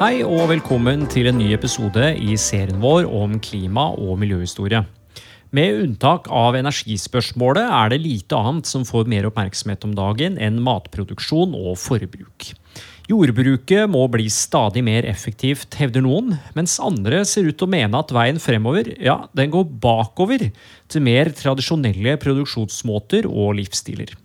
Hei og velkommen til en ny episode i serien vår om klima- og miljøhistorie. Med unntak av energispørsmålet er det lite annet som får mer oppmerksomhet om dagen enn matproduksjon og forbruk. Jordbruket må bli stadig mer effektivt, hevder noen, mens andre ser ut til å mene at veien fremover ja, den går bakover til mer tradisjonelle produksjonsmåter og livsstiler.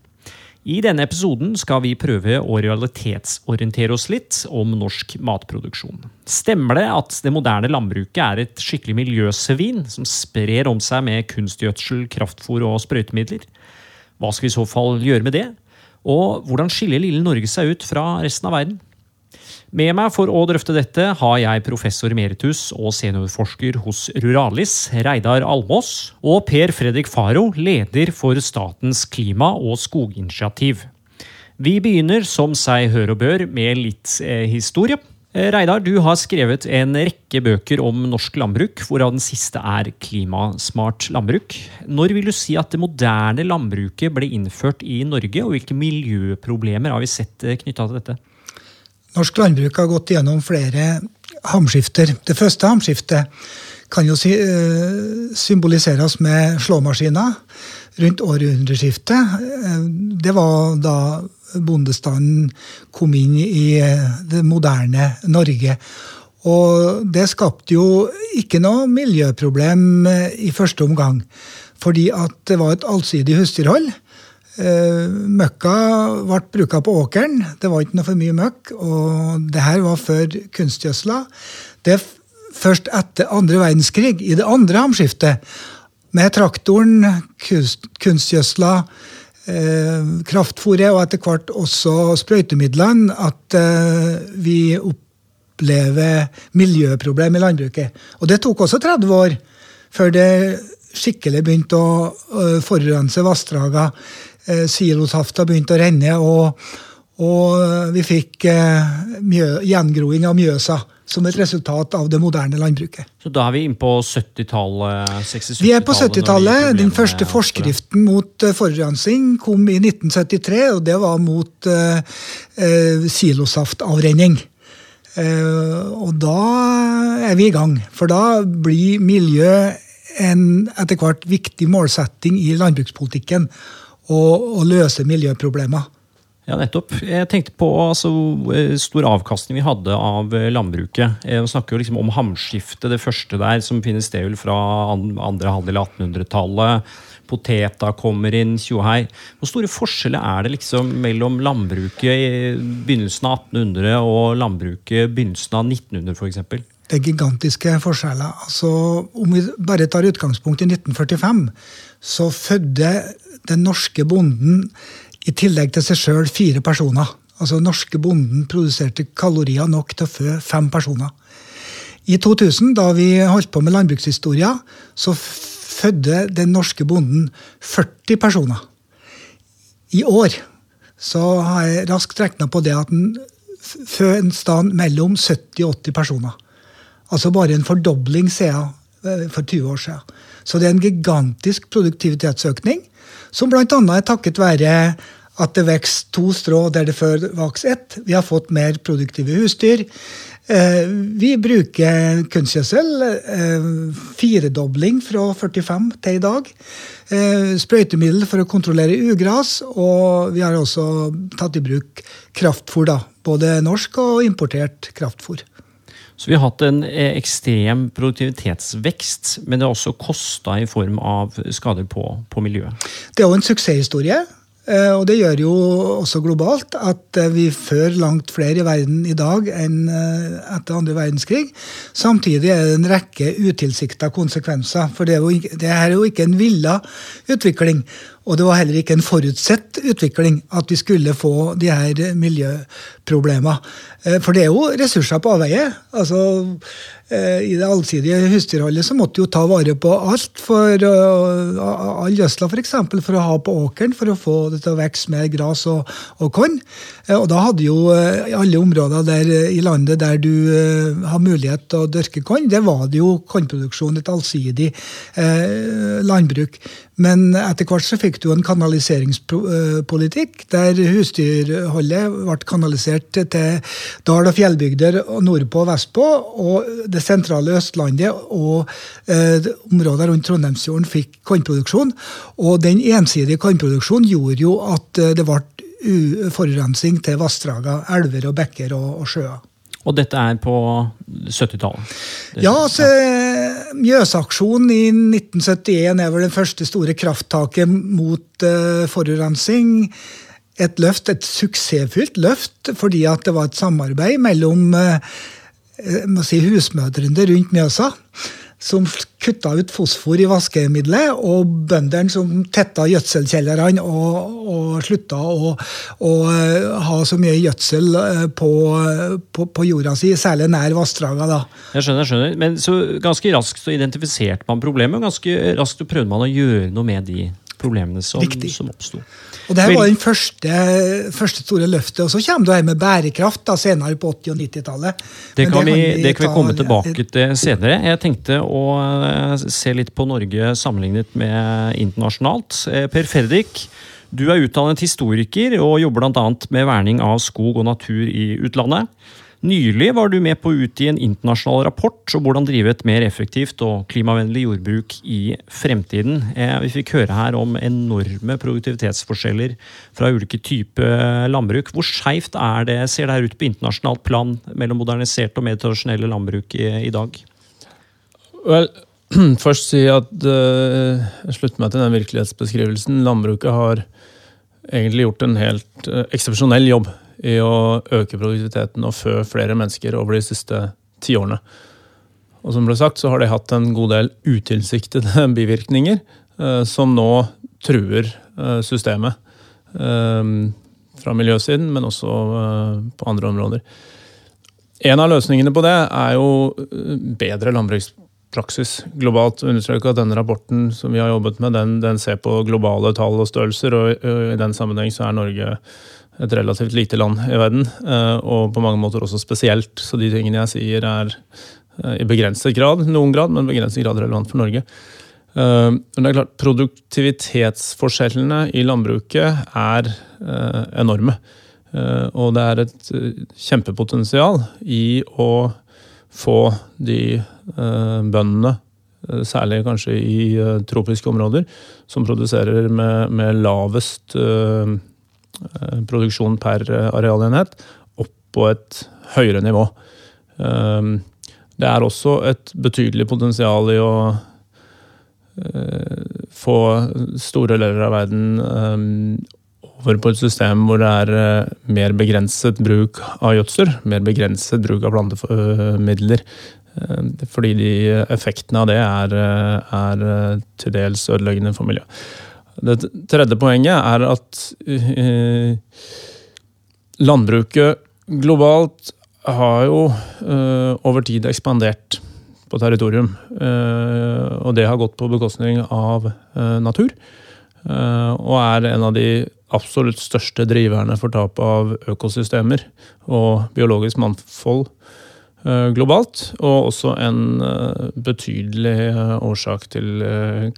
I denne episoden skal vi prøve å realitetsorientere oss litt om norsk matproduksjon. Stemmer det at det moderne landbruket er et skikkelig miljøsvin som sprer om seg med kunstgjødsel, kraftfôr og sprøytemidler? Hva skal vi i så fall gjøre med det? Og hvordan skiller lille Norge seg ut fra resten av verden? Med meg for å drøfte dette har jeg professor emeritus og seniorforsker hos Ruralis, Reidar Almås, og Per Fredrik Faro, leder for Statens klima- og skoginitiativ. Vi begynner, som seg hør og bør, med litt eh, historie. Eh, Reidar, du har skrevet en rekke bøker om norsk landbruk, hvorav den siste er Klimasmart landbruk. Når vil du si at det moderne landbruket ble innført i Norge, og hvilke miljøproblemer har vi sett eh, knytta til dette? Norsk landbruk har gått gjennom flere hamskifter. Det første hamskiftet kan jo symboliseres med slåmaskiner rundt århundreskiftet. Det var da bondestanden kom inn i det moderne Norge. Og det skapte jo ikke noe miljøproblem i første omgang. Fordi at det var et allsidig husdyrhold. Eh, møkka ble bruka på åkeren. Det var ikke noe for mye møkk. Og det her var før kunstgjødsla. Det er først etter andre verdenskrig, i det andre hamskiftet, med traktoren, kunst, kunstgjødsla, eh, kraftfôret og etter hvert også sprøytemidlene, at eh, vi opplever miljøproblem i landbruket. Og det tok også 30 år før det skikkelig begynte å uh, forurense vassdragene. Uh, silosafta begynte å renne, og, og vi fikk uh, mjø, gjengroing av Mjøsa som et resultat av det moderne landbruket. Så da er vi inne på 70-tallet? Vi er på 70-tallet. Den første forskriften mot forurensning kom i 1973, og det var mot silosaftavrenning. og da er vi i gang, for da blir miljø en etter hvert viktig målsetting i landbrukspolitikken å, å løse miljøproblemer. Ja, nettopp. Jeg tenkte på altså, stor avkastning vi hadde av landbruket. Vi snakker jo liksom om hamskiftet, det første der, som finner sted fra andre halvdel av 1800-tallet. Poteta kommer inn, tjohei. Hvor store forskjeller er det liksom mellom landbruket i begynnelsen av 1800 og landbruket i begynnelsen av 1900 f.eks.? Det er gigantiske forskjeller. Altså, om vi bare tar utgangspunkt i 1945, så fødte den norske bonden i tillegg til seg sjøl fire personer. Altså norske bonden produserte kalorier nok til å fø fem personer. I 2000, da vi holdt på med landbrukshistoria, så fødde den norske bonden 40 personer. I år så har jeg raskt regna på det at den føder en stand mellom 70 og 80 personer. Altså bare en fordobling siden for 20 år siden. Så det er en gigantisk produktivitetsøkning, som bl.a. er takket være at det vokser to strå der det før vokste ett. Vi har fått mer produktive husdyr. Vi bruker kunstgjødsel. Firedobling fra 45 til i dag. Sprøytemiddel for å kontrollere ugras. Og vi har også tatt i bruk kraftfôr. da, Både norsk og importert kraftfôr. Så vi har hatt en ekstrem produktivitetsvekst, men det har også kosta i form av skader på, på miljøet. Det er jo en suksesshistorie. Og det gjør jo også globalt at vi fører langt flere i verden i dag enn etter andre verdenskrig. Samtidig er det en rekke utilsikta konsekvenser. For det er, det er jo ikke en villa utvikling. Og det var heller ikke en forutsett utvikling at vi skulle få de her miljøproblemene. For det er jo ressurser på avveie. Altså, Eh, I det allsidige husdyrholdet så måtte du jo ta vare på alt. for uh, All gjødsla f.eks. For, for å ha på åkeren for å få det til å vokse mer gras og, og korn. Og da hadde jo alle områder der i landet der du har mulighet til å dyrke korn, det var det jo kornproduksjon, et allsidig landbruk. Men etter hvert så fikk du en kanaliseringspolitikk der husdyrholdet ble kanalisert til dal- og fjellbygder nordpå og vestpå. Og det sentrale Østlandet og eh, områder rundt Trondheimsfjorden fikk kornproduksjon. Og den ensidige kornproduksjonen gjorde jo at eh, det ble forurensning til vassdrager, elver og bekker og, og sjøer. Og dette er på 70-tallet? Ja, altså, Mjøsaksjonen i 1971 er vel det første store krafttaket mot uh, forurensning. Et løft, et suksessfylt løft, fordi at det var et samarbeid mellom uh, si, husmødrene rundt Mjøsa som kutta ut fosfor i vaskemiddelet, og bøndene som tetta gjødselkjellerne og, og slutta å, å, eh, ha så mye gjødsel eh, på, på, på jorda si, særlig nær vassdraga. Jeg skjønner, jeg skjønner. Men så ganske raskt så identifiserte man problemet, og ganske raskt prøvde man å gjøre noe med de problemene som, som oppsto. Og Det her var den første, første, store løftet. og Så kommer du her med bærekraft da, senere på 80- og 90-tallet. Det, kan vi, det kan vi komme tilbake til senere. Jeg tenkte å eh, se litt på Norge sammenlignet med internasjonalt. Eh, per Ferdik, du er utdannet historiker og jobber bl.a. med verning av skog og natur i utlandet. Nylig var du med på å utgi en internasjonal rapport om hvordan drive et mer effektivt og klimavennlig jordbruk i fremtiden. Eh, vi fikk høre her om enorme produktivitetsforskjeller fra ulike typer landbruk. Hvor skeivt ser det her ut på internasjonalt plan mellom moderniserte og mer tradisjonelle landbruk i, i dag? Well, først si at uh, jeg slutter meg til den virkelighetsbeskrivelsen. Landbruket har egentlig gjort en helt uh, eksepsjonell jobb i å øke produktiviteten og fø flere mennesker over de siste ti årene. Og som ble sagt, så har de hatt en god del utilsiktede bivirkninger eh, som nå truer eh, systemet. Eh, fra miljøsiden, men også på andre områder. En av løsningene på det er jo bedre landbrukspraksis globalt. Understreke at denne rapporten som vi har jobbet med, den, den ser på globale tall og størrelser, og i den sammenheng så er Norge et relativt lite land i verden, eh, og på mange måter også spesielt. Så de tingene jeg sier er eh, i begrenset grad, noen grad, men begrenset grad relevant for Norge. Eh, men det er klart, Produktivitetsforskjellene i landbruket er enorme. Og det er et kjempepotensial i å få de bøndene, særlig kanskje i tropiske områder, som produserer med, med lavest produksjon per eh, arealenhet opp på et høyere nivå. Ehm, det er også et betydelig potensial i å eh, få store deler av verden ehm, over på et system hvor det er mer begrenset bruk av gjødsel, mer begrenset bruk av plantemidler. Ehm, fordi de effektene av det er, er til dels ødeleggende for miljøet. Det tredje poenget er at uh, landbruket globalt har jo uh, over tid ekspandert på territorium. Uh, og det har gått på bekostning av natur. og er en av de absolutt største driverne for tap av økosystemer og biologisk mangfold globalt. Og også en betydelig årsak til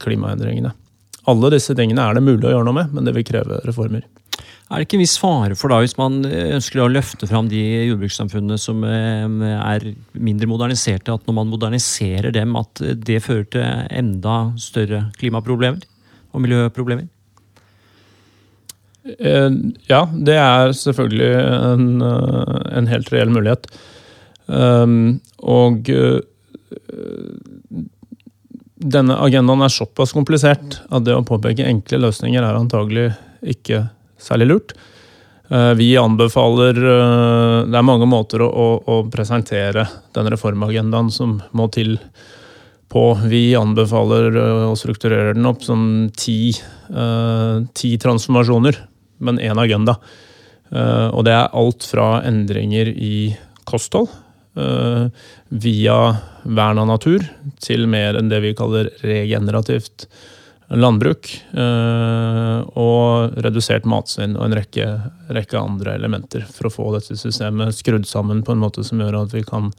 klimaendringene. Alle disse tingene er det mulig å gjøre noe med, men det vil kreve reformer. Er det ikke en viss fare for da, hvis man ønsker å løfte fram de jordbrukssamfunnene som eh, er mindre moderniserte, at når man moderniserer dem, at det fører til enda større klimaproblemer og miljøproblemer? Eh, ja, det er selvfølgelig en, eh, en helt reell mulighet. Og denne agendaen er såpass komplisert at det å påpeke enkle løsninger er antagelig ikke særlig lurt. Eh, vi anbefaler eh, Det er mange måter å, å, presentere den reformagendaen som må til på. Vi anbefaler eh, å strukturere den opp som ti, ti transformasjoner, men én agenda. Og det er alt fra endringer i kosthold via vern av natur til mer enn det vi kaller regenerativt landbruk. Og redusert matsvinn og en rekke, rekke andre elementer for å få dette systemet skrudd sammen på en måte som gjør at vi kan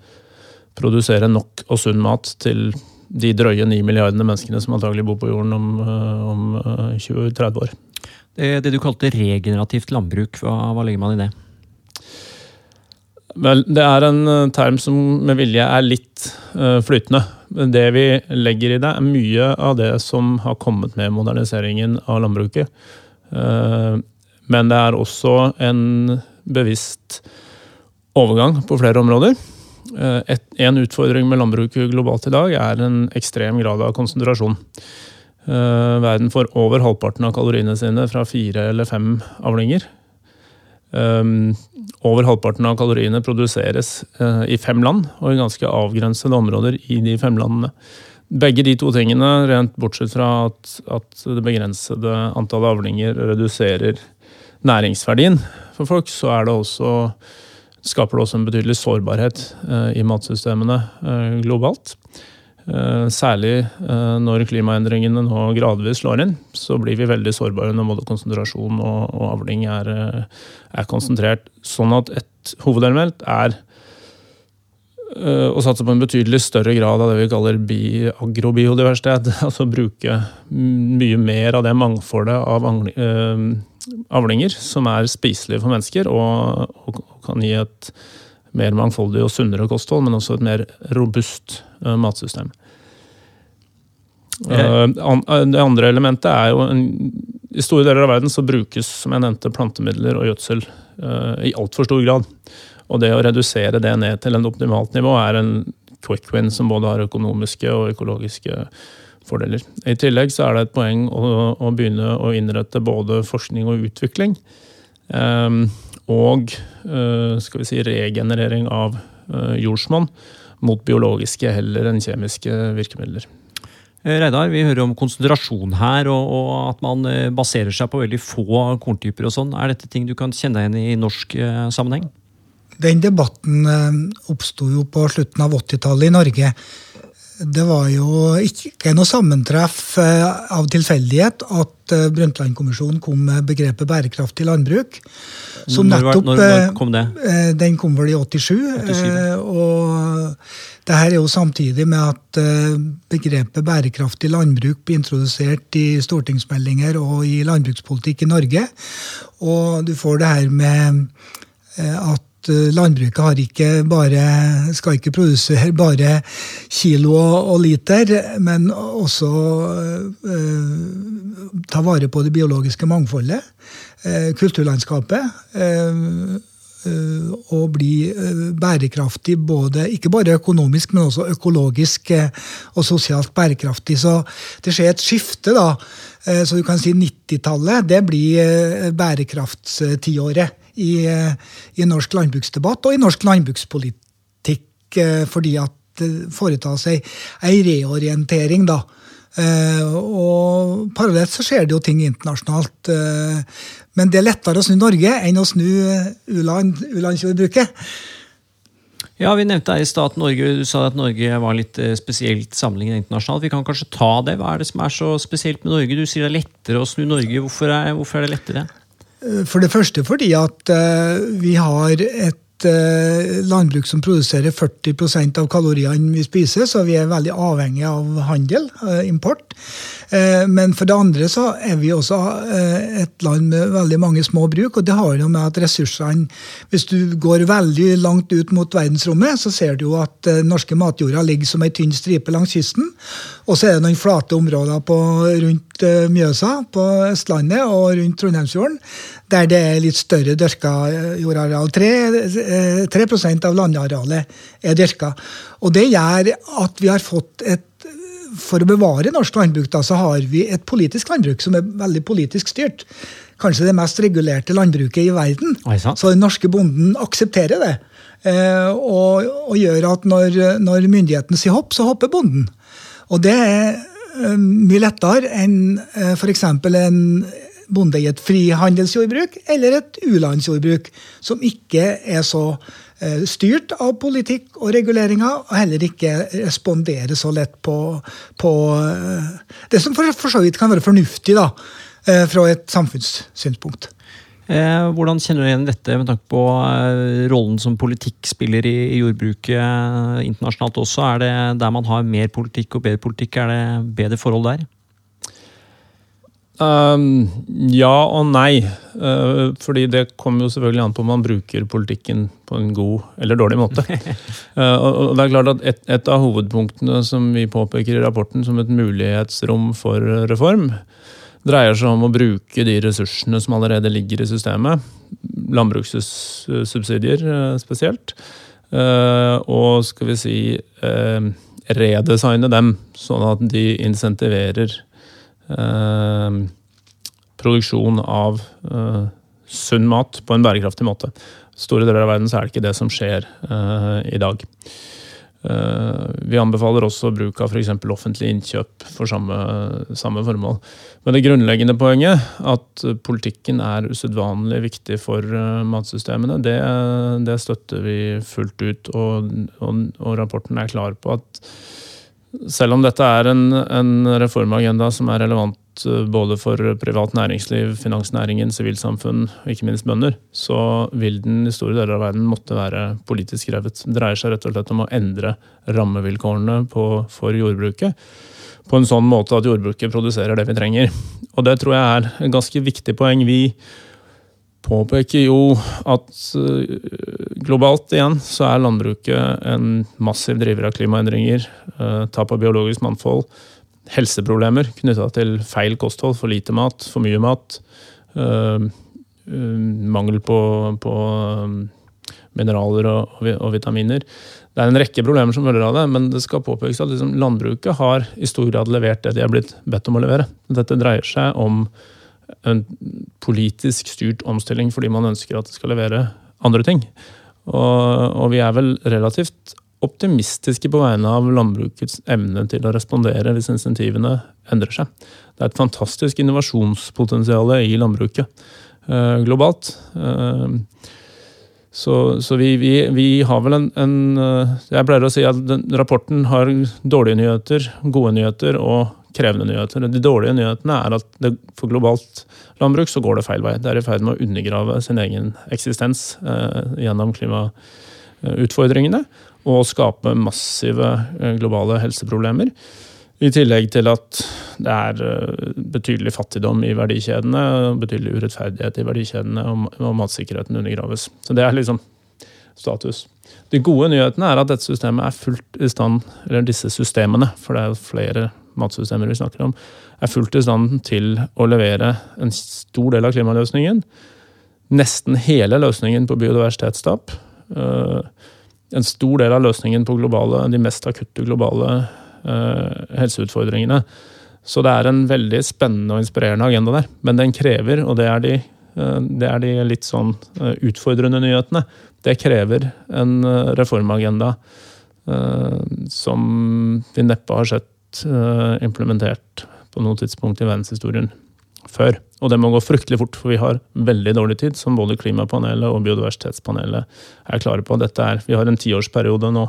produsere nok og sunn mat til de drøye ni milliardene menneskene som antagelig bor på jorden om, om 20-30 år. Det, det, du kalte regenerativt landbruk, hva, hva, legger man i det? Vel, det er en eh, term som med vilje er litt uh, flytende. Det vi legger i det, er mye av det som har kommet med moderniseringen av landbruket. Uh, men det er også en bevisst overgang på flere områder. Et, en utfordring med landbruket globalt i dag er en ekstrem grad av konsentrasjon. Verden får over halvparten av kaloriene sine fra fire eller fem avlinger. Um, over halvparten av kaloriene produseres uh, i fem land, og i ganske avgrensede områder i de fem landene. Begge de to tingene, rent bortsett fra at, at det begrensede antallet avlinger reduserer næringsverdien for folk, så det også, skaper det også en betydelig sårbarhet uh, i matsystemene globalt. Eh, særlig eh, når klimaendringene nå gradvis slår inn, så blir vi veldig sårbare når både konsentrasjon og, og avling er, eh, er, konsentrert. Sånn at et hovedelement er å satse på en betydelig større grad av det vi kaller agrobiodiversitet. Altså bruke mye mer av det mangfoldet av avlinger som er spiselige for mennesker, og, og kan gi et mer mangfoldig og sunnere kosthold, men også et mer robust matsystem. Eh, det andre elementet er jo en, I store deler av verden så brukes som jeg nevnte, plantemidler og gjødsel i altfor stor grad. Og det å redusere det ned til en optimalt nivå er en quick win som både har økonomiske og økologiske fordeler. I tillegg så er det et poeng å, å begynne å innrette både forskning og utvikling. Um, og uh, skal vi si regenerering av uh, jordsmonn mot biologiske heller enn kjemiske virkemidler. Eh, Reidar, vi hører om konsentrasjon her, og, og, at man eh, baserer seg på veldig få korntyper. og sånn. Er dette ting du kan kjenne deg igjen i norsk eh, sammenheng? Den debatten eh, oppsto jo på slutten av 80-tallet i Norge. Det var jo ikke noe sammentreff eh, av tilfeldighet at eh, Brundtland-kommisjonen kom med begrepet bærekraftig landbruk. Som nettopp, når, når kom det? Den kom vel i 87. 87 og det her er jo samtidig med at eh, begrepet bærekraftig landbruk blir introdusert i stortingsmeldinger og i landbrukspolitikk i Norge. Og du får det her med eh, at eh, landbruket ikke bare, skal ikke produsere bare kilo og liter, men også ta vare på det biologiske mangfoldet, kulturlandskapet Eh, og bli eh, bærekraftig, både, ikke bare økonomisk, men også økologisk eh, og sosialt bærekraftig. Så det skjer et skifte, da. Så du kan si 90-tallet, det blir bærekraftstiåret i, i norsk landbruksdebatt og i norsk landbrukspolitikk, fordi at det foretas ei, ei reorientering, da. Uh, og parallelt så skjer det jo ting internasjonalt. Men det er lettere å snu Norge enn å snu u-landsjordbruket. Ja, Vi nevnte her i stad at Norge, du sa at Norge var litt eh, spesielt sammenlignet internasjonalt. Vi kan kanskje ta det. Hva er det som er så spesielt med Norge? Du sier det er lettere å snu Norge. Hvorfor er, hvorfor er det lettere? For det første fordi at uh, vi har et Eh, landbruk som produserer 40% av kaloriene vi spiser, så vi er veldig avhengig av handel, eh, import. Eh, men for det andre så er vi også et land med veldig mange små bruk, og det har noe med at ressursene Hvis du går veldig langt ut mot verdensrommet, så ser du jo at norske matjorda ligger som ei tynn stripe langs kysten. Og så er det noen flate områder på, rundt Mjøsa, på Østlandet og rundt Trondheimsfjorden, der det er litt større dyrka jordareal. 3, 3 eh, av landarealet er dyrka. Og det gjør at vi har fått et For å bevare norsk landbruk da, så har vi et politisk landbruk som er veldig politisk styrt. Kanskje det mest regulerte landbruket i verden. Så den norske bonden aksepterer det. Eh, og, og gjør at når, når myndighetene sier hopp, så hopper bonden. Og det er eh, mye lettere enn f.eks. en bonde i et frihandelsjordbruk eller et u-landsjordbruk, som ikke er så eh, styrt av politikk og reguleringer, og heller ikke responderer så lett på, på det som for, for, så vidt kan være fornuftig da, fra et samfunnssynspunkt. Hvordan kjenner du igjen dette med tanke på rollen som politikk spiller i, jordbruket internasjonalt også? Er det der man har mer politikk og bedre politikk, er det bedre forhold der? Um, ja og nei. Uh, fordi det kommer jo selvfølgelig an på om man bruker politikken på en god eller dårlig måte. uh, og det er klart at et, et, av hovedpunktene som vi påpeker i rapporten som et mulighetsrom for reform, dreier seg om å bruke de ressursene som allerede ligger i systemet. Landbrukssubsidier uh, spesielt. og skal vi si redesigne dem, sånn at de insentiverer Eh, produksjon av eh, sunn mat på en bærekraftig måte. Store deler av verden så er det ikke det som skjer eh, i dag. Vi anbefaler også bruk av f.eks. offentlig innkjøp for samme, samme, formål. Men det grunnleggende poenget, at politikken er usedvanlig viktig for matsystemene, det, det støtter vi fullt ut. Og, og, og rapporten er klar på at selv om dette er en, en, reformagenda som er relevant eh, både for privat næringsliv, finansnæringen, sivilsamfunn og ikke minst bønder, så vil den i store deler av verden måtte være politisk revet. Det dreier seg rett og slett om å endre rammevilkårene på, for jordbruket på en sånn måte at jordbruket produserer det vi trenger. Og det tror jeg er et ganske viktig poeng. Vi påpeker jo at eh, globalt igjen så er landbruket en massiv driver av klimaendringer, eh, tap av biologisk mannfold, helseproblemer knytta til feil kosthold, for lite mat, for mye mat, eh, mangel på, på mineraler og, og, vitaminer. Det er en rekke problemer som følger av det, men det skal påpekes at liksom landbruket har i stor grad levert det de er blitt bedt om å levere. Dette dreier seg om en politisk styrt omstilling fordi man ønsker at det skal levere andre ting. Og, og vi er vel relativt optimistiske på vegne av landbrukets evne til å respondere hvis insentivene endrer seg. Det er et fantastisk innovasjonspotensial i landbruket eh, globalt. Eh, så, så vi, vi, vi, har vel en, en, eh, Jeg pleier å si at den, rapporten har dårlige nyheter, gode nyheter og krevende nyheter. De dårlige nyhetene er at det, for globalt landbruk så går det feil vei. Det er i ferd med å undergrave sin egen eksistens eh, gjennom klimautfordringene og skape massive eh, globale helseproblemer. I tillegg til at det er eh, betydelig fattigdom i verdikjedene, betydelig urettferdighet i verdikjedene, og, matsikkerheten undergraves. Så det er liksom status. De gode nyhetene er at dette systemet er fullt i stand, eller disse systemene, for det er jo flere matsystemer vi snakker om, er fullt i stand til å levere en stor del av klimaløsningen. Nesten hele løsningen på biodiversitetstap. Eh, en stor del av løsningen på globale, de mest akutte globale helseutfordringene. Så det er en veldig spennende og inspirerende agenda der. Men den krever, og det er de, eh, det er de litt sånn utfordrende nyhetene, det krever en reformagenda som vi neppe har sett Eh, implementert på noe tidspunkt i verdenshistorien før. Og det må gå fryktelig fort, for vi har veldig dårlig tid, som både Klimapanelet og Biodiversitetspanelet er klare på. Dette er, vi har en tiårsperiode nå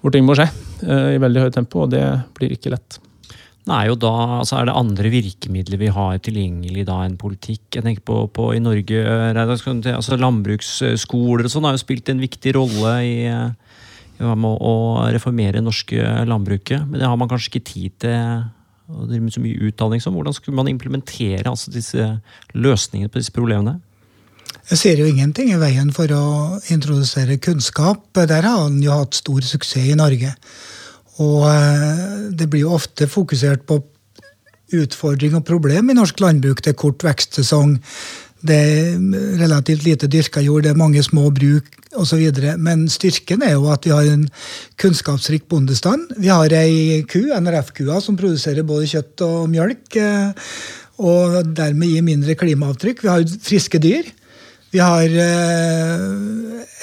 hvor ting må skje eh, i veldig høyt tempo, og det blir ikke lett. Nei, og da altså Er det andre virkemidler vi har tilgjengelig da enn politikk? Jeg tenker på, på i Norge, altså Landbruksskoler og sånn har jo spilt en viktig rolle i, med å reformere norske landbruket. Men det har man kanskje ikke tid til å drive med så mye utdanning som. Hvordan skulle man implementere altså, disse løsningene på disse problemene? Jeg ser jo ingenting i veien for å introdusere kunnskap. Der har han jo hatt stor suksess i Norge. Og eh, det blir jo ofte fokusert på utfordring og problem i norsk landbruk. Det er kort vekstsesong, det er relativt lite dyrka jord, det er mange små bruk osv. Men styrken er jo at vi har en kunnskapsrik bondestand. Vi har ei ku, NRF-kua, som produserer både kjøtt og mjølk. Eh, og dermed gir mindre klimaavtrykk. Vi har friske dyr. Vi har eh,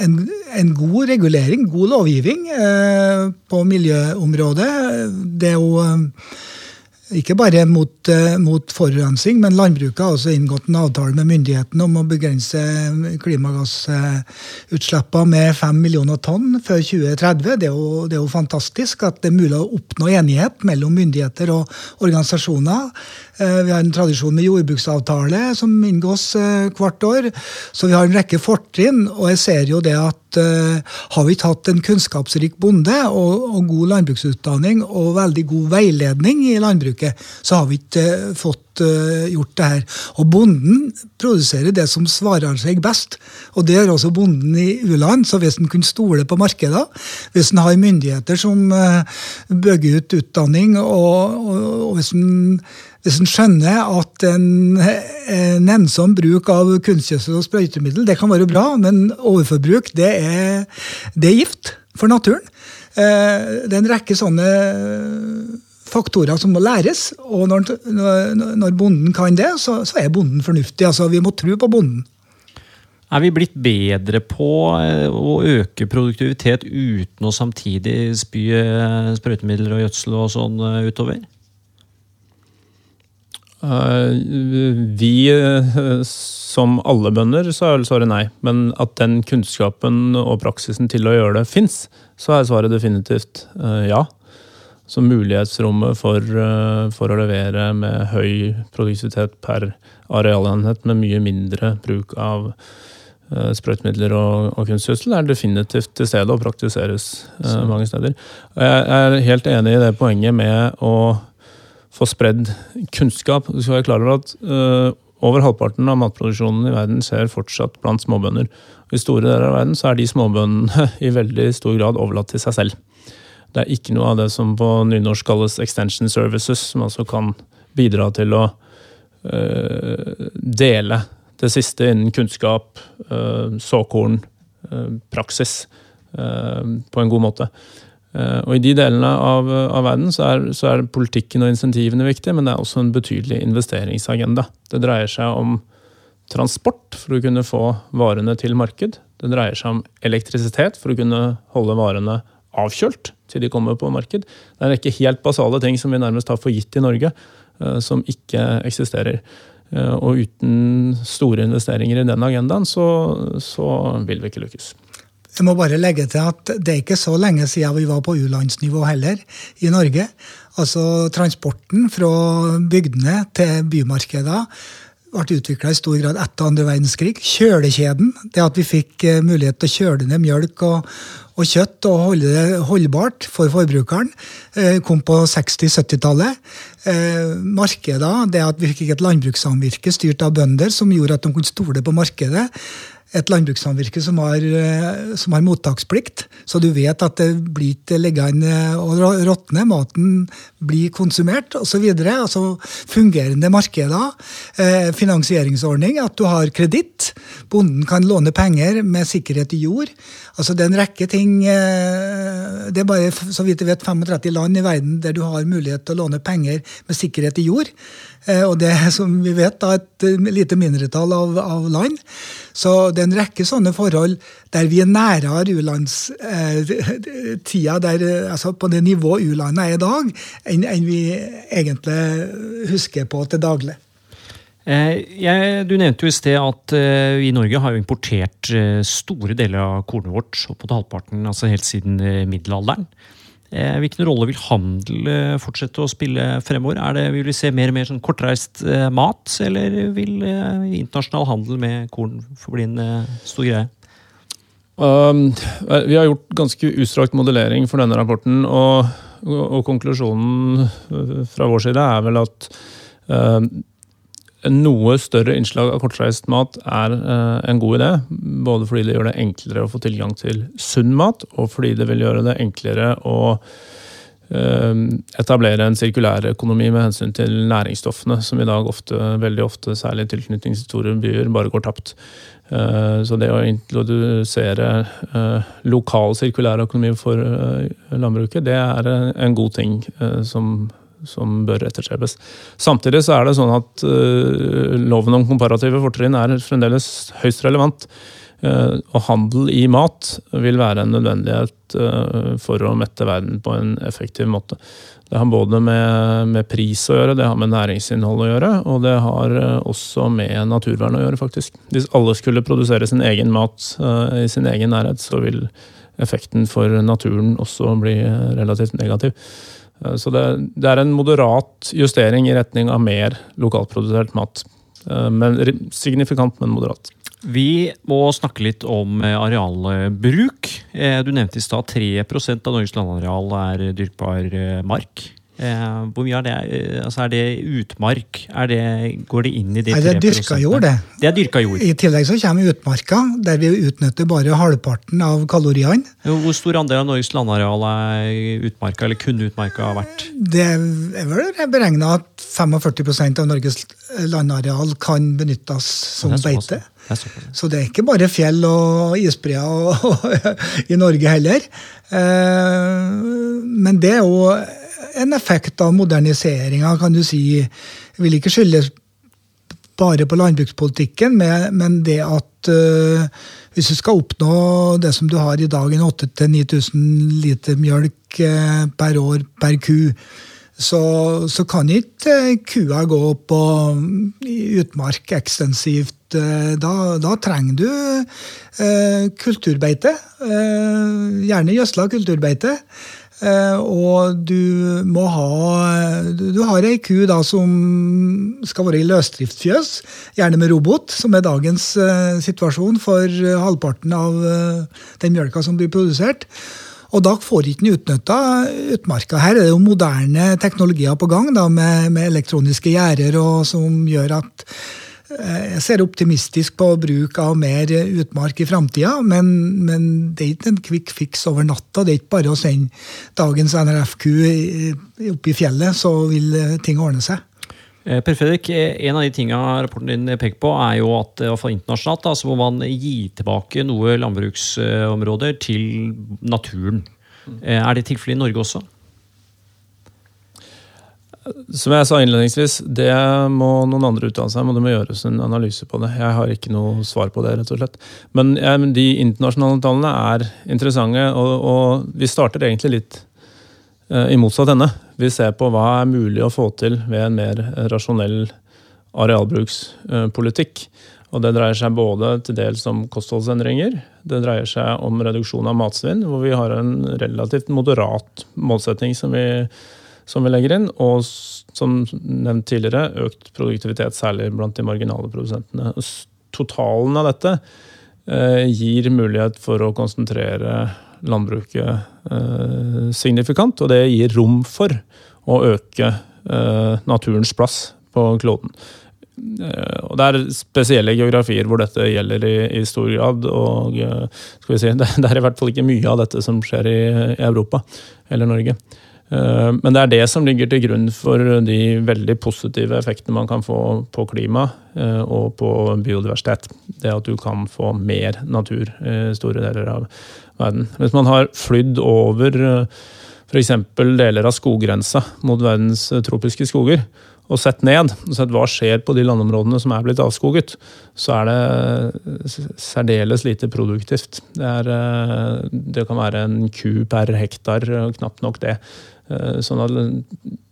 en, en god regulering, god lovgivning, eh, på miljøområdet. Det er jo Ikke bare mot, eh, mot forurensning, men landbruket har også inngått en avtale med myndighetene om å begrense klimagassutslippene med 5 millioner tonn før 2030. Det er, jo, det er jo fantastisk at det er mulig å oppnå enighet mellom myndigheter og organisasjoner. Eh, vi har en tradisjon med jordbruksavtale som inngås eh, hvert år. Så vi har en rekke fortrinn, og jeg ser jo det at uh, har vi tatt en kunnskapsrik bonde og, og, god landbruksutdanning og veldig god veiledning i landbruket, så har vi ikke fått gjort det her. Og bonden produserer det som svarer seg best. Og det gjør også bonden i u-land. Så hvis en kunne stole på markedet, hvis en har myndigheter som bygger ut utdanning, og, og, og hvis en hvis en skjønner at en, en ensom bruk av kunstgjødsel og sprøytemiddel det kan være bra, men overforbruk det er, det er gift for naturen. Eh, det er en rekke sånne faktorer som må læres, og når, når bonden kan det, så, så, er bonden fornuftig. Altså, vi må tro på bonden. Er vi blitt bedre på eh, å øke produktivitet uten å samtidig spy eh, sprøytemidler og gjødsel og sånn utover? Eh, vi, eh, som alle bønder, så er svaret nei. Men at den kunnskapen og praksisen til å gjøre det fins, så er svaret definitivt eh, ja. Så mulighetsrommet for, for, å levere med høy produktivitet per arealenhet med mye mindre bruk av sprøytemidler og, og kunstgjødsel er definitivt til stede og praktiseres mange steder. Jeg er helt enig i det poenget med å få spredd kunnskap. Du skal være klar over at uh, over halvparten av matproduksjonen i verden skjer fortsatt blant småbønder. I store deler av verden så er de småbøndene i veldig stor grad overlatt til seg selv. Det er ikke noe av det som på nynorsk kalles extension services, som altså kan bidra til å uh, dele det siste innen kunnskap, uh, såkorn, praksis, på en god måte. Eh, og I de delene av, av verden så er, så er, politikken og insentivene viktige, men det er også en betydelig investeringsagenda. Det dreier seg om transport for å kunne få varene til marked. Det dreier seg om elektrisitet for å kunne holde varene avkjølt til de kommer på marked. Det er en rekke helt basale ting som vi nærmest har for gitt i Norge, eh, som ikke eksisterer. Eh, og uten store investeringer i den agendaen, så, så vil vi ikke lykkes. Jeg må bare legge til at det er ikke så lenge siden vi var på u-landsnivå heller i Norge. Altså Transporten fra bygdene til bymarkeder ble utvikla i stor grad etter andre verdenskrig. Kjølekjeden, det at vi fikk eh, mulighet til å kjøle ned mjølk og, og kjøtt og holde det holdbart for forbrukeren, eh, kom på 60-70-tallet. Eh, markeder, det at vi fikk et landbrukssamvirke styrt av bønder som gjorde at de kunne stole på markedet et landbrukssamvirke som har, eh, som har, mottaksplikt, så du vet at det blir ikke liggende og råtne, maten blir konsumert osv. Altså fungerende markeder, eh, finansieringsordning, at du har kreditt. Bonden kan låne penger med sikkerhet i jord. Altså Det er en rekke ting eh, Det er bare så vidt jeg vet 35 land i verden der du har mulighet til å låne penger med sikkerhet i jord. Eh, og det som vi vet da et lite mindretall av, av land. Så det er en rekke sånne forhold der vi er nærere u-landstida, eh, altså på det nivået u-landet er i dag, enn, enn vi egentlig husker på til daglig. Eh, jeg, du nevnte jo i sted at uh, vi i Norge har jo importert uh, store deler av kornet vårt, opp mot halvparten, altså helt siden uh, middelalderen. Eh, hvilken rolle vil handel eh, fortsette å spille fremover? Er det, vil vi se mer og mer sånn kortreist eh, mat, eller vil internasjonal handel med korn forbli en stor greie? Um, vi har gjort ganske utstrakt modellering for denne rapporten, og, og, og konklusjonen fra vår side er vel at uh, noe større innslag av kortreist mat er eh, en god idé. Både fordi det gjør det enklere å få tilgang til sunn mat, og fordi det vil gjøre det enklere å eh, etablere en sirkulær økonomi med hensyn til næringsstoffene, som i dag ofte, veldig ofte, særlig i tilknytning til byer, bare går tapt. Eh, så det å introdusere lokal sirkulær økonomi for landbruket, det er en god ting som som bør etterstrebes. Samtidig så er det sånn at uh, loven om komparative fortrinn er fremdeles høyst relevant. Og handel i mat vil være en nødvendighet for å mette verden på en effektiv måte. Det har både med, med, pris å gjøre, det har med næringsinnhold å gjøre, og det har også med naturvern å gjøre, faktisk. Hvis alle skulle produsere sin egen mat i sin egen nærhet, så vil effekten for naturen også bli relativt negativ. Eh, så det, det, er en moderat justering i retning av mer lokalprodusert mat. Eh, men signifikant, men moderat. Vi må snakke litt om eh, arealbruk. Du nevnte i stad 3% av Norges landareal er dyrkbar mark. Eh, hvor mye er det? Eh, altså er det utmark? Er det, går det inn i de Nei, det er dyrka jord, det. Det er dyrka jord. I tillegg så kommer utmarka, der vi utnytter bare halvparten av kaloriene. Hvor stor andel av Norges landareal er utmarka, eller kunne utmarka vært? Det er vel beregna at 45% av Norges landareal kan benyttes som beite. Så det er ikke bare fjell og isbreer i Norge heller. Eh, men det er jo en effekt av moderniseringa, kan du si. Jeg vil ikke skyldes bare på landbrukspolitikken, men det at uh, hvis du skal oppnå det som du har i dag, en 8000-9000 liter mjølk uh, per år per ku, så, så kan ikke uh, kua gå på utmark ekstensivt. Da, da, trenger du kulturbeite. gjerne gjødsla kulturbeite. Uh, og du må ha Du har ei ku da som skal være i løsdriftsfjøs, gjerne med robot, som er dagens uh, situasjon for uh, halvparten av den mjølka som blir produsert. Og da får ikke den utnytta utmarka. Her er det jo moderne teknologier på gang da, med, med elektroniske gjerder som gjør at Eh, jeg ser optimistisk på bruk av mer utmark i framtida, men, men, det er ikke en quick fix over natta. Det er ikke bare å sende dagens NRF-ku opp i fjellet, så vil eh, ting ordne seg. Eh, per Fredrik, En av de tingene rapporten din peker på, er jo at for internasjonalt da, så må man gi tilbake noe landbruksområder til naturen. Er det tilfellet i Norge også? Som jeg sa innledningsvis, det må noen andre utdanne seg om, og det må gjøres en analyse på det. Jeg har ikke noe svar på det, rett og slett. Men ja, de internasjonale tallene er interessante, og, og vi starter egentlig litt eh, i motsatt ende. Vi ser på hva er mulig å få til ved en mer rasjonell arealbrukspolitikk. Og Det dreier seg både til dels om kostholdsendringer, det dreier seg om reduksjon av matsvinn, hvor vi har en relativt moderat målsetting som vi som vi legger inn. Og som nevnt tidligere, økt produktivitet, særlig blant de marginale produsentene. Totalen av dette eh, gir mulighet for å konsentrere landbruket eh, signifikant, og det gir rom for å øke eh, naturens plass på kloden. Og Det er spesielle geografier hvor dette gjelder i, i stor grad. og si, det, er i hvert fall ikke mye av dette som skjer i Europa eller Norge. Eh, men det er det som ligger til grunn for de veldig positive effektene man kan få på klima eh, og på biodiversitet. Det at du kan få mer natur i store deler av verden. Hvis man har flydd over eh, f.eks. deler av skoggrensa mot verdens tropiske skoger, og sett ned og sett hva skjer på de landområdene som er blitt avskoget, så er det særdeles lite produktivt. Det, er, det kan være en ku per hektar, knapt nok det. Eh, sånn at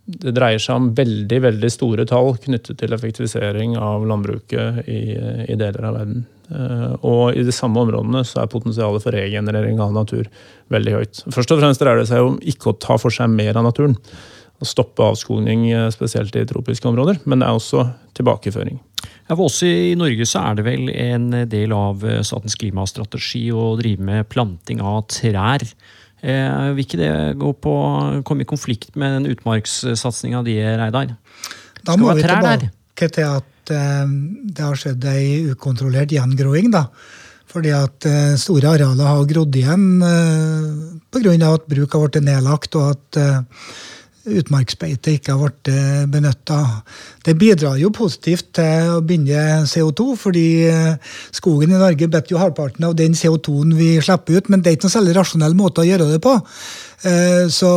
det dreier seg om veldig veldig store tall knyttet til effektivisering av landbruket i, i deler av verden. Eh, og i de samme områdene så er potensialet for regenerering av natur veldig høyt. Først og fremst dreier det seg om ikke å ta for seg mer av naturen. Å stoppe avskoging, eh, spesielt i tropiske områder. Men det er også tilbakeføring. Ja, for oss i Norge så er det vel en del av statens klimastrategi å drive med planting av trær. Eh, vil ikke det gå på, komme i konflikt med den utmarkssatsinga di, Reidar? Da må vi tilbake til at eh, det har skjedd ei ukontrollert gjengroing. da. Fordi at eh, store arealer har grodd igjen eh, pga. at bruk har blitt nedlagt, og at eh, utmarksbeite ikke har blitt eh, benytta. Det bidrar jo positivt til å binde CO2, fordi eh, skogen i Norge binder jo halvparten av den CO2-en vi slipper ut, men det er ikke noen særlig rasjonell måte å gjøre det på. Eh, så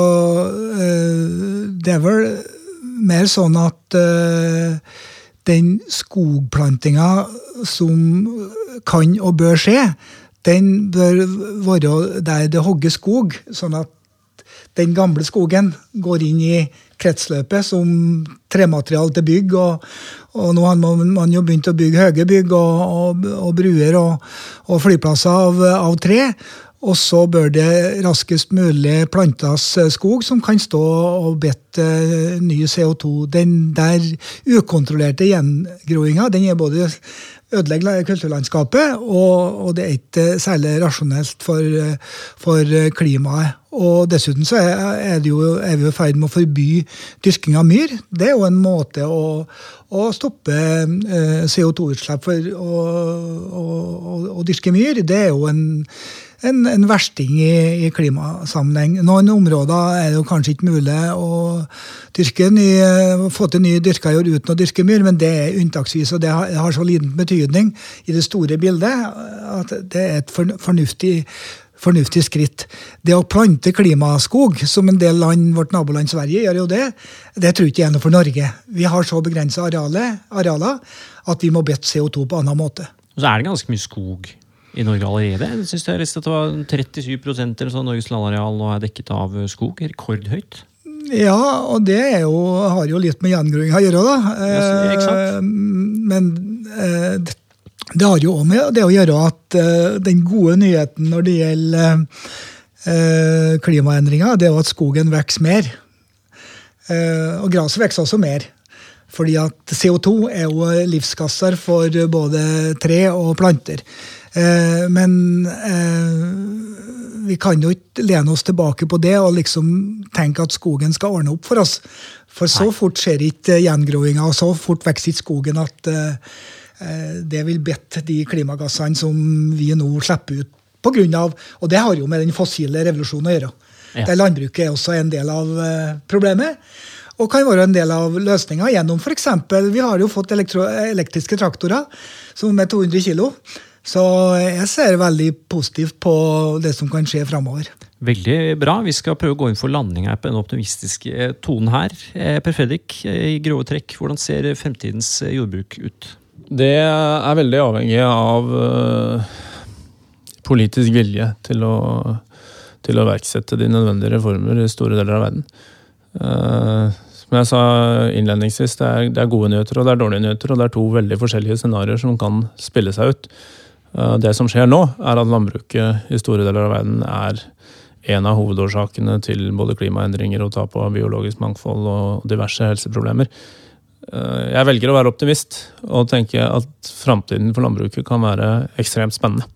det er vel mer sånn at den skogplantinga som kan og bør skje, den bør være der det hogges skog, sånn at den gamle skogen går inn i kretsløpet som tremateriale til bygg. Og, og nå har man, jo begynt å bygge høye bygg og, og, og bruer og, flyplasser av, av, tre. Og så bør det raskest mulig plantes skog som kan stå og bette ny CO2. Den der ukontrollerte gjengroinga den er både ødelegger kulturlandskapet, og, og, det er ikke særlig rasjonelt for, for klimaet. Og dessuten så er, jo, er vi i ferd med å forby dyrking av myr. Det er jo en måte å, å stoppe eh, CO2-utslipp for å, å, å, dyrke myr. Det er jo en, en, en versting i, i, klimasammenheng. Noen områder er det jo kanskje ikke mulig å dyrke ny, få til ny dyrka jord uten å dyrke myr, men det er unntaksvis, og det har, har så liten betydning i det store bildet at det er et fornuftig fornuftig skritt. Det å plante klimaskog, som en del land, vårt naboland Sverige gjør jo det, det tror jeg ikke er noe for Norge. Vi har så begrensa arealer, at vi må bette CO2 på annen måte. Og så er det ganske mye skog i Norge allerede. Jeg synes jeg at det var 37% eller sånn Norges landareal nå er dekket av skog. Rekordhøyt. Ja, og det jo, har jo litt med gjengroing å gjøre, da. Ja, eh, men eh, det har jo òg med det å gjøre at uh, den gode nyheten når det gjelder uh, klimaendringer, det er jo at skogen vokser mer. Uh, og gresset vokser også mer. Fordi at CO2 er jo livsgasser for både tre og planter. men vi kan jo ikke lene oss tilbake på det og liksom tenke at skogen skal ordne opp for oss. For så fort skjer ikke gjengroinga, og så fort vokser ikke skogen at Eh, det vil bette de klimagassene som vi nå slipper ut på grunn av, Og det har jo med den fossile revolusjonen å gjøre. Ja. Der landbruket er også en del av eh, problemet. Og kan være en del av løsninga gjennom f.eks. Vi har jo fått elektriske traktorer som er 200 kg. Så jeg ser veldig positivt på det som kan skje framover. Veldig bra. Vi skal prøve å gå inn for landing her på den optimistiske tonen her. Per Fredrik, i grove trekk, hvordan ser fremtidens jordbruk ut? Det er veldig avhengig av uh, politisk vilje til å, til å verksette de nødvendige reformer i store deler av verden. Uh, som jeg sa innledningsvis, det er, det er, gode nyheter og det er dårlige nyheter. Og det er to veldig forskjellige scenarioer som kan spille seg ut. Uh, det som skjer nå, er at landbruket i store deler av verden er en av hovedårsakene til både klimaendringer og tap av biologisk mangfold og diverse helseproblemer. Eh, jeg velger å være optimist og tenke at framtiden for landbruket kan være ekstremt spennende.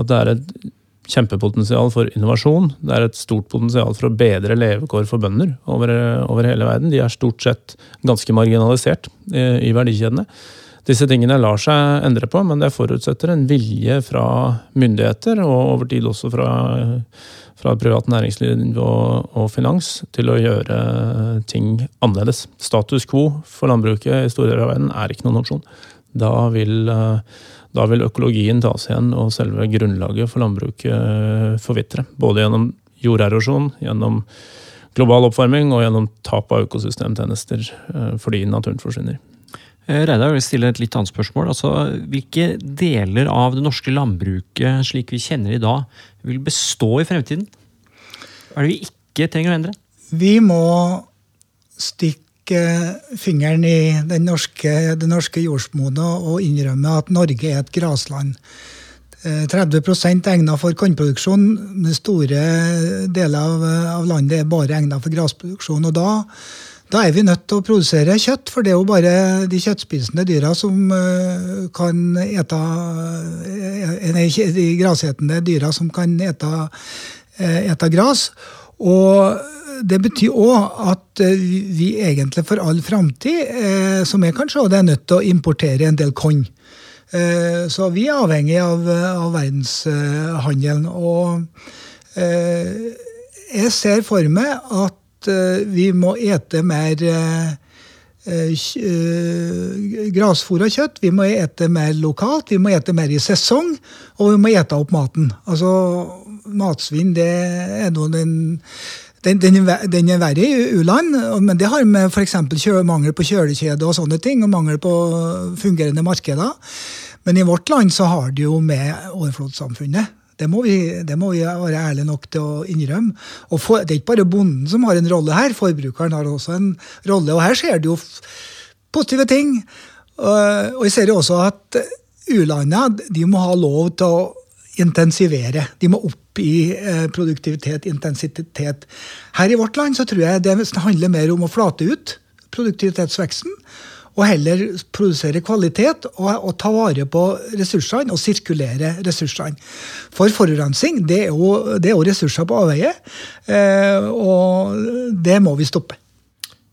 At det er et kjempepotensial for innovasjon. Det er et stort potensial for å bedre levekår for bønder over, over hele verden. De er stort sett ganske marginalisert i, i verdikjedene. Disse tingene lar seg endre på, men det forutsetter en vilje fra myndigheter, og over tid også fra fra privat næringsliv og, og, finans til å gjøre ting annerledes. Status quo for landbruket i store deler av verden er ikke noen opsjon. Da vil, da vil økologien tas igjen, og selve grunnlaget for landbruket forvitre. Både gjennom jorderosjon, gjennom global oppvarming og gjennom tap av økosystemtjenester eh, fordi naturen forsvinner. Eh, Reidar, vil stille et litt annet spørsmål. Altså, hvilke deler av det norske landbruket slik vi kjenner i dag, vil bestå i fremtiden? Hva er det vi ikke trenger å endre? Vi må stikke fingeren i den norske, det norske jordsmonnet og innrømme at Norge er et grasland. 30 eh, er egnet for kornproduksjon. store deler av, av landet er bare egnet for grasproduksjon. og da da er vi nødt til å produsere kjøtt, for det er jo bare de kjøttspisende dyra som eh, kan ete eh, de grasetende dyra som kan ete, eh, ete gras. Og det betyr òg at vi egentlig for all framtid, som jeg kan se, det, er nødt til å importere en del korn. Så vi er avhengig av, av verdenshandelen. Og jeg ser for meg at uh, vi må ete mer uh, uh, grasfôra kjøtt. Vi må ete mer lokalt, vi må ete mer i sesong, og vi må ete opp maten. Altså, Matsvinn det er nå den den, den, den, er verre i u-land, men det har med f.eks. mangel på kjølekjede og sånne ting, og mangel på fungerende markeder. Men i vårt land så har det jo med overflodssamfunnet. Det må, vi, det må vi være ærlige nok til å innrømme. Og for, Det er ikke bare bonden som har en rolle her, forbrukeren har også en rolle. Og her skjer det jo positive ting. Og jeg ser jo også at u-landene må ha lov til å intensivere. De må opp i eh, produktivitet, intensitet. Her i vårt land så tror jeg det handler mer om å flate ut produktivitetsveksten. Og heller produsere kvalitet og, og ta vare på ressursene og sirkulere ressursene. For forurensning det er, jo, det er jo ressurser på avveie, eh, og det må vi stoppe.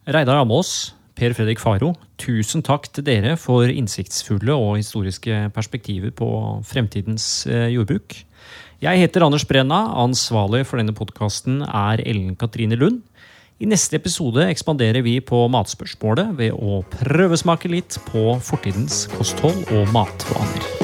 Reidar Amås, Per Fredrik Faro, tusen takk til dere for innsiktsfulle og historiske perspektiver på fremtidens eh, jordbruk. Jeg heter Anders Brenna. Ansvarlig for denne podkasten er Ellen Katrine Lund. I neste episode ekspanderer vi på matspørsmålet ved å prøvesmake litt på fortidens kosthold og matvaner.